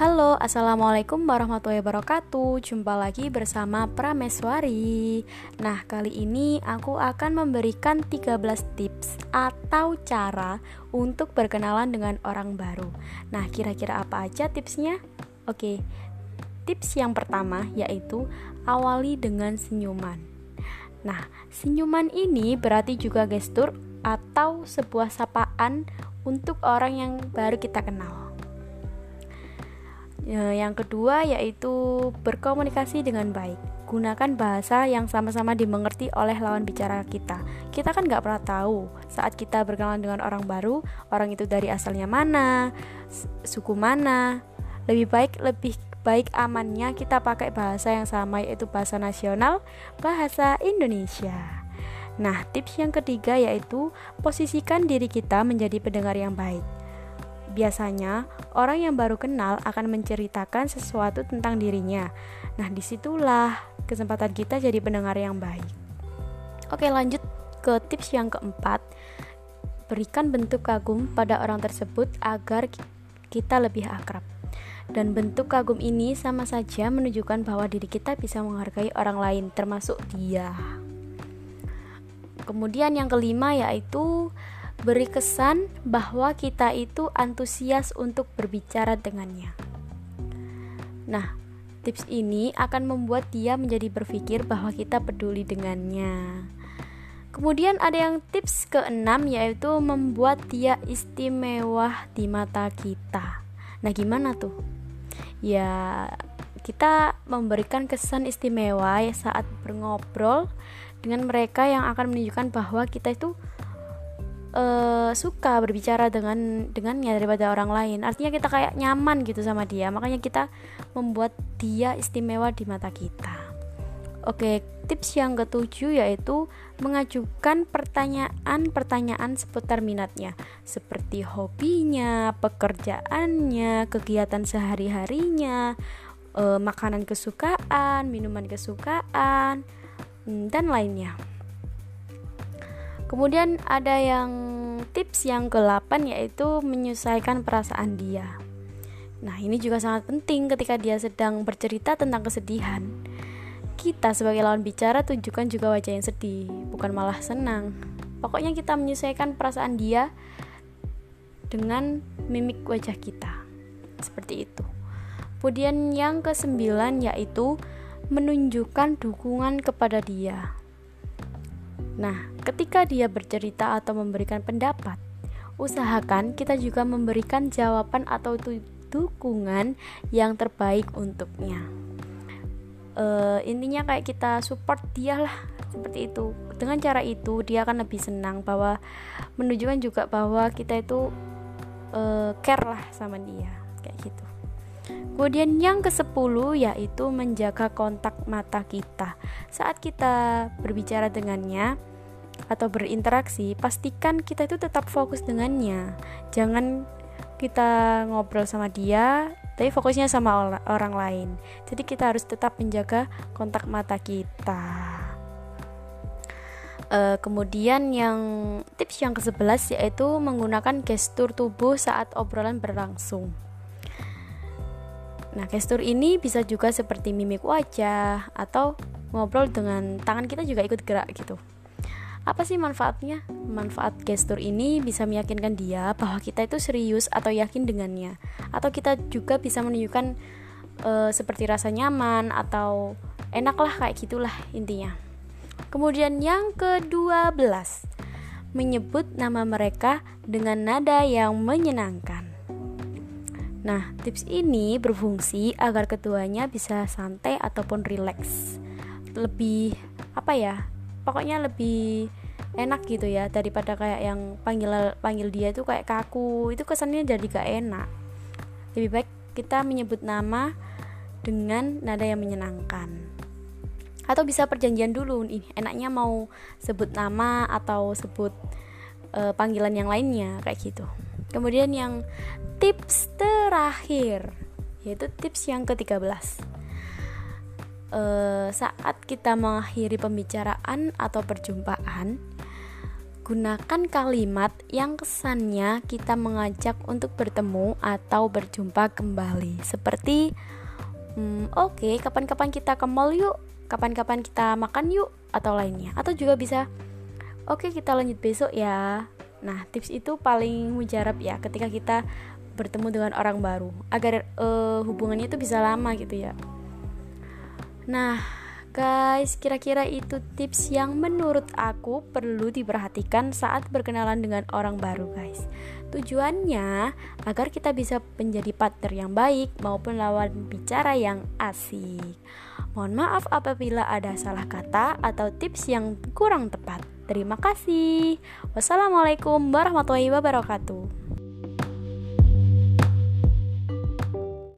Halo, Assalamualaikum warahmatullahi wabarakatuh. Jumpa lagi bersama Prameswari Nah, kali ini aku akan memberikan 13 tips atau cara untuk berkenalan dengan orang baru. Nah, kira-kira apa aja tipsnya? Oke, tips yang pertama yaitu awali dengan senyuman. Nah, senyuman ini berarti juga gestur atau sebuah sapaan untuk orang yang baru kita kenal yang kedua yaitu berkomunikasi dengan baik. Gunakan bahasa yang sama-sama dimengerti oleh lawan bicara kita. Kita kan nggak pernah tahu saat kita berkenalan dengan orang baru, orang itu dari asalnya mana, suku mana. Lebih baik lebih baik amannya kita pakai bahasa yang sama yaitu bahasa nasional, bahasa Indonesia. Nah, tips yang ketiga yaitu posisikan diri kita menjadi pendengar yang baik. Biasanya, orang yang baru kenal akan menceritakan sesuatu tentang dirinya. Nah, di situlah kesempatan kita jadi pendengar yang baik. Oke, lanjut ke tips yang keempat. Berikan bentuk kagum pada orang tersebut agar kita lebih akrab. Dan bentuk kagum ini sama saja menunjukkan bahwa diri kita bisa menghargai orang lain, termasuk dia. Kemudian yang kelima yaitu beri kesan bahwa kita itu antusias untuk berbicara dengannya. Nah, tips ini akan membuat dia menjadi berpikir bahwa kita peduli dengannya. Kemudian ada yang tips keenam yaitu membuat dia istimewa di mata kita. Nah, gimana tuh? Ya, kita memberikan kesan istimewa ya saat berngobrol dengan mereka yang akan menunjukkan bahwa kita itu uh, suka berbicara dengan dengannya daripada orang lain. Artinya kita kayak nyaman gitu sama dia. Makanya kita membuat dia istimewa di mata kita. Oke tips yang ketujuh yaitu mengajukan pertanyaan-pertanyaan seputar minatnya. Seperti hobinya pekerjaannya kegiatan sehari-harinya uh, makanan kesukaan minuman kesukaan hmm, dan lainnya Kemudian ada yang tips yang ke-8 yaitu menyesuaikan perasaan dia. Nah, ini juga sangat penting ketika dia sedang bercerita tentang kesedihan. Kita sebagai lawan bicara tunjukkan juga wajah yang sedih, bukan malah senang. Pokoknya kita menyesuaikan perasaan dia dengan mimik wajah kita. Seperti itu. Kemudian yang kesembilan yaitu menunjukkan dukungan kepada dia. Nah, ketika dia bercerita atau memberikan pendapat, usahakan kita juga memberikan jawaban atau dukungan yang terbaik untuknya. Uh, intinya kayak kita support dia lah seperti itu. Dengan cara itu dia akan lebih senang bahwa menunjukkan juga bahwa kita itu uh, care lah sama dia kayak gitu. Kemudian yang ke-10 yaitu menjaga kontak mata kita. Saat kita berbicara dengannya, atau berinteraksi, pastikan kita itu tetap fokus dengannya. Jangan kita ngobrol sama dia, tapi fokusnya sama orang lain. Jadi kita harus tetap menjaga kontak mata kita. Uh, kemudian yang tips yang ke-11 yaitu menggunakan gestur tubuh saat obrolan berlangsung. Nah, gestur ini bisa juga seperti mimik wajah atau ngobrol dengan tangan kita juga ikut gerak gitu. Apa sih manfaatnya? Manfaat gestur ini bisa meyakinkan dia bahwa kita itu serius atau yakin dengannya, atau kita juga bisa menunjukkan uh, seperti rasa nyaman atau enak lah kayak gitulah intinya. Kemudian yang ke-12 menyebut nama mereka dengan nada yang menyenangkan. Nah, tips ini berfungsi agar keduanya bisa santai ataupun rileks. Lebih apa ya? Pokoknya lebih enak gitu ya daripada kayak yang panggil panggil dia itu kayak kaku itu kesannya jadi gak enak. Lebih baik kita menyebut nama dengan nada yang menyenangkan. Atau bisa perjanjian dulu nih enaknya mau sebut nama atau sebut uh, panggilan yang lainnya kayak gitu. Kemudian yang tips terakhir yaitu tips yang ke-13 uh, saat kita mengakhiri pembicaraan atau perjumpaan, gunakan kalimat yang kesannya kita mengajak untuk bertemu atau berjumpa kembali. Seperti hmm, oke okay, kapan-kapan kita ke mall yuk kapan-kapan kita makan yuk atau lainnya. Atau juga bisa oke okay, kita lanjut besok ya. Nah tips itu paling mujarab ya ketika kita bertemu dengan orang baru agar uh, hubungannya itu bisa lama gitu ya nah guys kira-kira itu tips yang menurut aku perlu diperhatikan saat berkenalan dengan orang baru guys. Tujuannya agar kita bisa menjadi partner yang baik maupun lawan bicara yang asik. Mohon maaf apabila ada salah kata atau tips yang kurang tepat. Terima kasih. Wassalamualaikum warahmatullahi wabarakatuh